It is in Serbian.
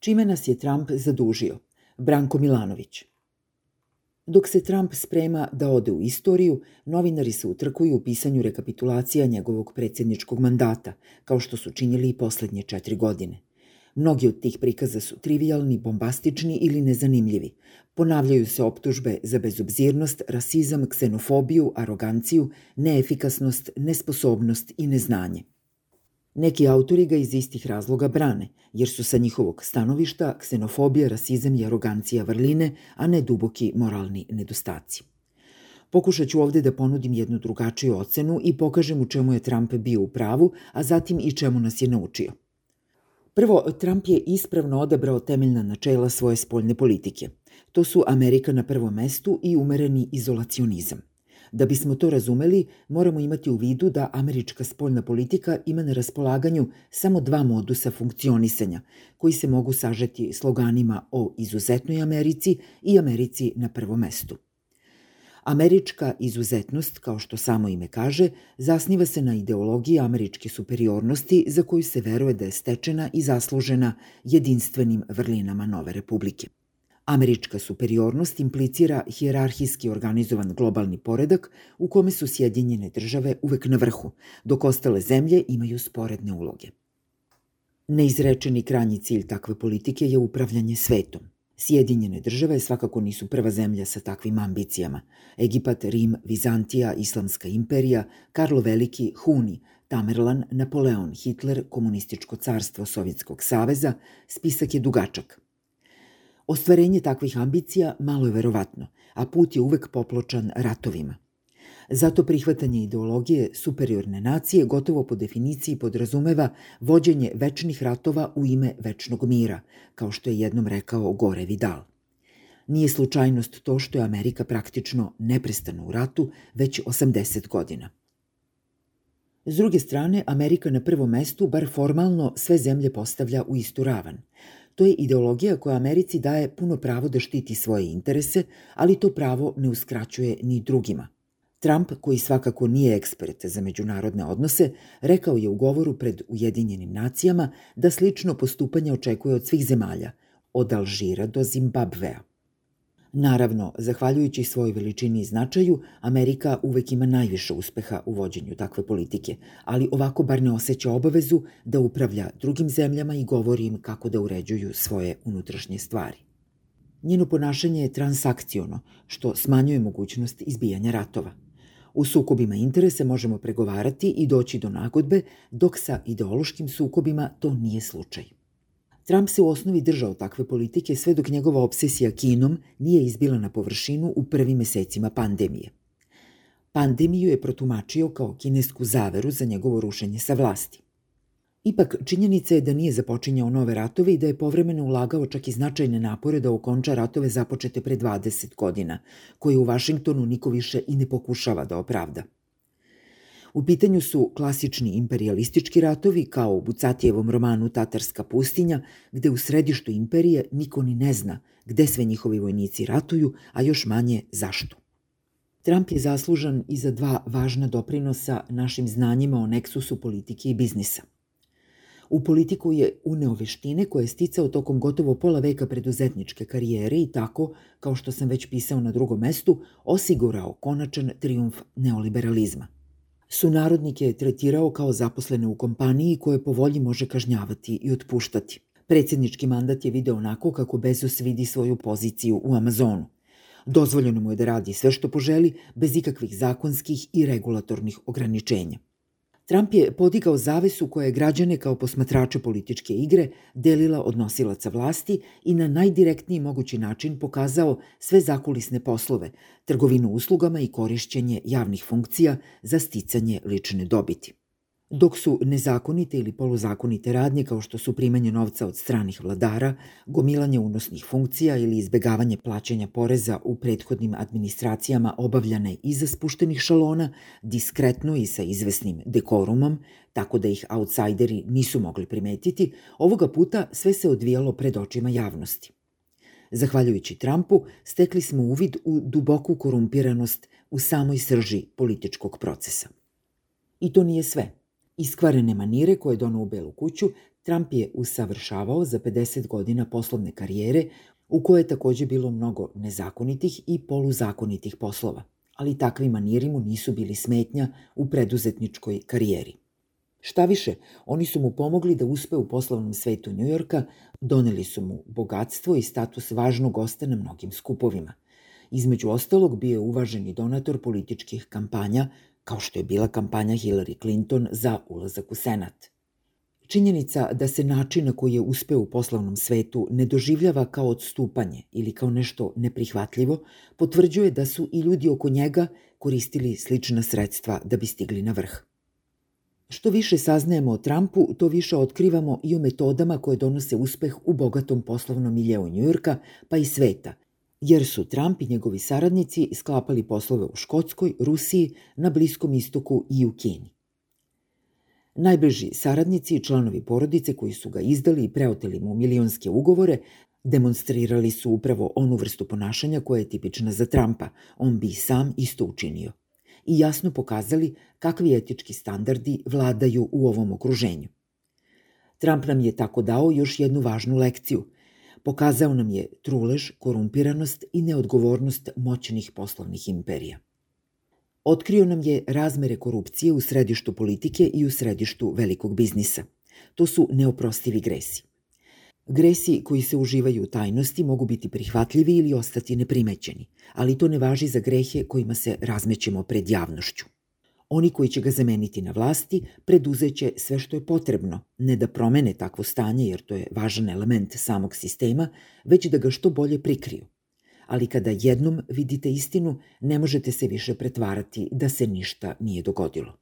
Čime nas je Trump zadužio? Branko Milanović. Dok se Trump sprema da ode u istoriju, novinari se utrkuju u pisanju rekapitulacija njegovog predsjedničkog mandata, kao što su činili i poslednje četiri godine. Mnogi od tih prikaza su trivialni, bombastični ili nezanimljivi. Ponavljaju se optužbe za bezobzirnost, rasizam, ksenofobiju, aroganciju, neefikasnost, nesposobnost i neznanje. Neki autori ga iz istih razloga brane, jer su sa njihovog stanovišta ksenofobija, rasizam i arogancija vrline, a ne duboki moralni nedostaci. Pokušat ću ovde da ponudim jednu drugačiju ocenu i pokažem u čemu je Trump bio u pravu, a zatim i čemu nas je naučio. Prvo, Trump je ispravno odabrao temeljna načela svoje spoljne politike. To su Amerika na prvom mestu i umereni izolacionizam. Da bismo to razumeli, moramo imati u vidu da američka spoljna politika ima na raspolaganju samo dva modusa funkcionisanja, koji se mogu sažeti sloganima o izuzetnoj Americi i Americi na prvom mestu. Američka izuzetnost, kao što samo ime kaže, zasniva se na ideologiji američke superiornosti za koju se veruje da je stečena i zaslužena jedinstvenim vrlinama nove republike. Američka superiornost implicira hijerarhijski organizovan globalni poredak u kome su Sjedinjene države uvek na vrhu, dok ostale zemlje imaju sporedne uloge. Neizrečeni krajnji cilj takve politike je upravljanje svetom. Sjedinjene države svakako nisu prva zemlja sa takvim ambicijama. Egipat, Rim, Vizantija, Islamska imperija, Karlo Veliki, Huni, Tamerlan, Napoleon, Hitler, Komunističko carstvo Sovjetskog saveza, spisak je dugačak – Ostvarenje takvih ambicija malo je verovatno, a put je uvek popločan ratovima. Zato prihvatanje ideologije superiorne nacije gotovo po definiciji podrazumeva vođenje večnih ratova u ime večnog mira, kao što je jednom rekao Gore Vidal. Nije slučajnost to što je Amerika praktično neprestano u ratu već 80 godina. S druge strane, Amerika na prvom mestu, bar formalno, sve zemlje postavlja u istu ravan – To je ideologija koja Americi daje puno pravo da štiti svoje interese, ali to pravo ne uskraćuje ni drugima. Trump, koji svakako nije ekspert za međunarodne odnose, rekao je u govoru pred Ujedinjenim nacijama da slično postupanje očekuje od svih zemalja, od Alžira do Zimbabvea. Naravno, zahvaljujući svojoj veličini i značaju, Amerika uvek ima najviše uspeha u vođenju takve politike, ali ovako bar ne osjeća obavezu da upravlja drugim zemljama i govori im kako da uređuju svoje unutrašnje stvari. Njeno ponašanje je transakciono, što smanjuje mogućnost izbijanja ratova. U sukobima interese možemo pregovarati i doći do nagodbe, dok sa ideološkim sukobima to nije slučaj. Trump se u osnovi držao takve politike sve dok njegova obsesija Kinom nije izbila na površinu u prvim mesecima pandemije. Pandemiju je protumačio kao kinesku zaveru za njegovo rušenje sa vlasti. Ipak, činjenica je da nije započinjao nove ratove i da je povremeno ulagao čak i značajne napore da okonča ratove započete pre 20 godina, koje u Vašingtonu niko više i ne pokušava da opravda. U pitanju su klasični imperialistički ratovi kao u Bucatijevom romanu Tatarska pustinja, gde u središtu imperije niko ni ne zna gde sve njihovi vojnici ratuju, a još manje zašto. Trump je zaslužan i za dva važna doprinosa našim znanjima o neksusu politike i biznisa. U politiku je uneo veštine koje je sticao tokom gotovo pola veka preduzetničke karijere i tako, kao što sam već pisao na drugom mestu, osigurao konačan triumf neoliberalizma – Sunarodnike je tretirao kao zaposlene u kompaniji koje po volji može kažnjavati i otpuštati. Predsjednički mandat je video onako kako Bezos vidi svoju poziciju u Amazonu. Dozvoljeno mu je da radi sve što poželi, bez ikakvih zakonskih i regulatornih ograničenja. Trump je podigao zavesu koja je građane kao posmatrače političke igre delila od nosilaca vlasti i na najdirektniji mogući način pokazao sve zakulisne poslove, trgovinu uslugama i korišćenje javnih funkcija za sticanje lične dobiti dok su nezakonite ili poluzakonite radnje kao što su primanje novca od stranih vladara, gomilanje unosnih funkcija ili izbegavanje plaćanja poreza u prethodnim administracijama obavljane iza spuštenih šalona, diskretno i sa izvesnim dekorumom, tako da ih outsideri nisu mogli primetiti, ovoga puta sve se odvijalo pred očima javnosti. Zahvaljujući Trumpu, stekli smo uvid u duboku korumpiranost u samoj srži političkog procesa. I to nije sve – Iskvarene manire koje dono u Belu kuću Trump je usavršavao za 50 godina poslovne karijere u kojoj je takođe bilo mnogo nezakonitih i poluzakonitih poslova, ali takvi maniri mu nisu bili smetnja u preduzetničkoj karijeri. Šta više, oni su mu pomogli da uspe u poslovnom svetu Njujorka, doneli su mu bogatstvo i status važnog gosta na mnogim skupovima. Između ostalog bio je uvaženi donator političkih kampanja, kao što je bila kampanja Hillary Clinton za ulazak u Senat. Činjenica da se način na koji je uspeo u poslovnom svetu ne doživljava kao odstupanje ili kao nešto neprihvatljivo, potvrđuje da su i ljudi oko njega koristili slična sredstva da bi stigli na vrh. Što više saznajemo o Trumpu, to više otkrivamo i o metodama koje donose uspeh u bogatom poslovnom miljeu Njujorka, pa i sveta, jer su Trump i njegovi saradnici sklapali poslove u Škotskoj, Rusiji, na Bliskom istoku i u Kini. Najbliži saradnici i članovi porodice koji su ga izdali i preoteli mu milionske ugovore demonstrirali su upravo onu vrstu ponašanja koja je tipična za Trumpa. On bi sam isto učinio. I jasno pokazali kakvi etički standardi vladaju u ovom okruženju. Trump nam je tako dao još jednu važnu lekciju. Pokazao nam je trulež, korumpiranost i neodgovornost moćnih poslovnih imperija. Otkrio nam je razmere korupcije u središtu politike i u središtu velikog biznisa. To su neoprostivi gresi. Gresi koji se uživaju u tajnosti mogu biti prihvatljivi ili ostati neprimećeni, ali to ne važi za grehe kojima se razmećemo pred javnošću. Oni koji će ga zameniti na vlasti preduzeće sve što je potrebno, ne da promene takvo stanje jer to je važan element samog sistema, već da ga što bolje prikriju ali kada jednom vidite istinu, ne možete se više pretvarati da se ništa nije dogodilo.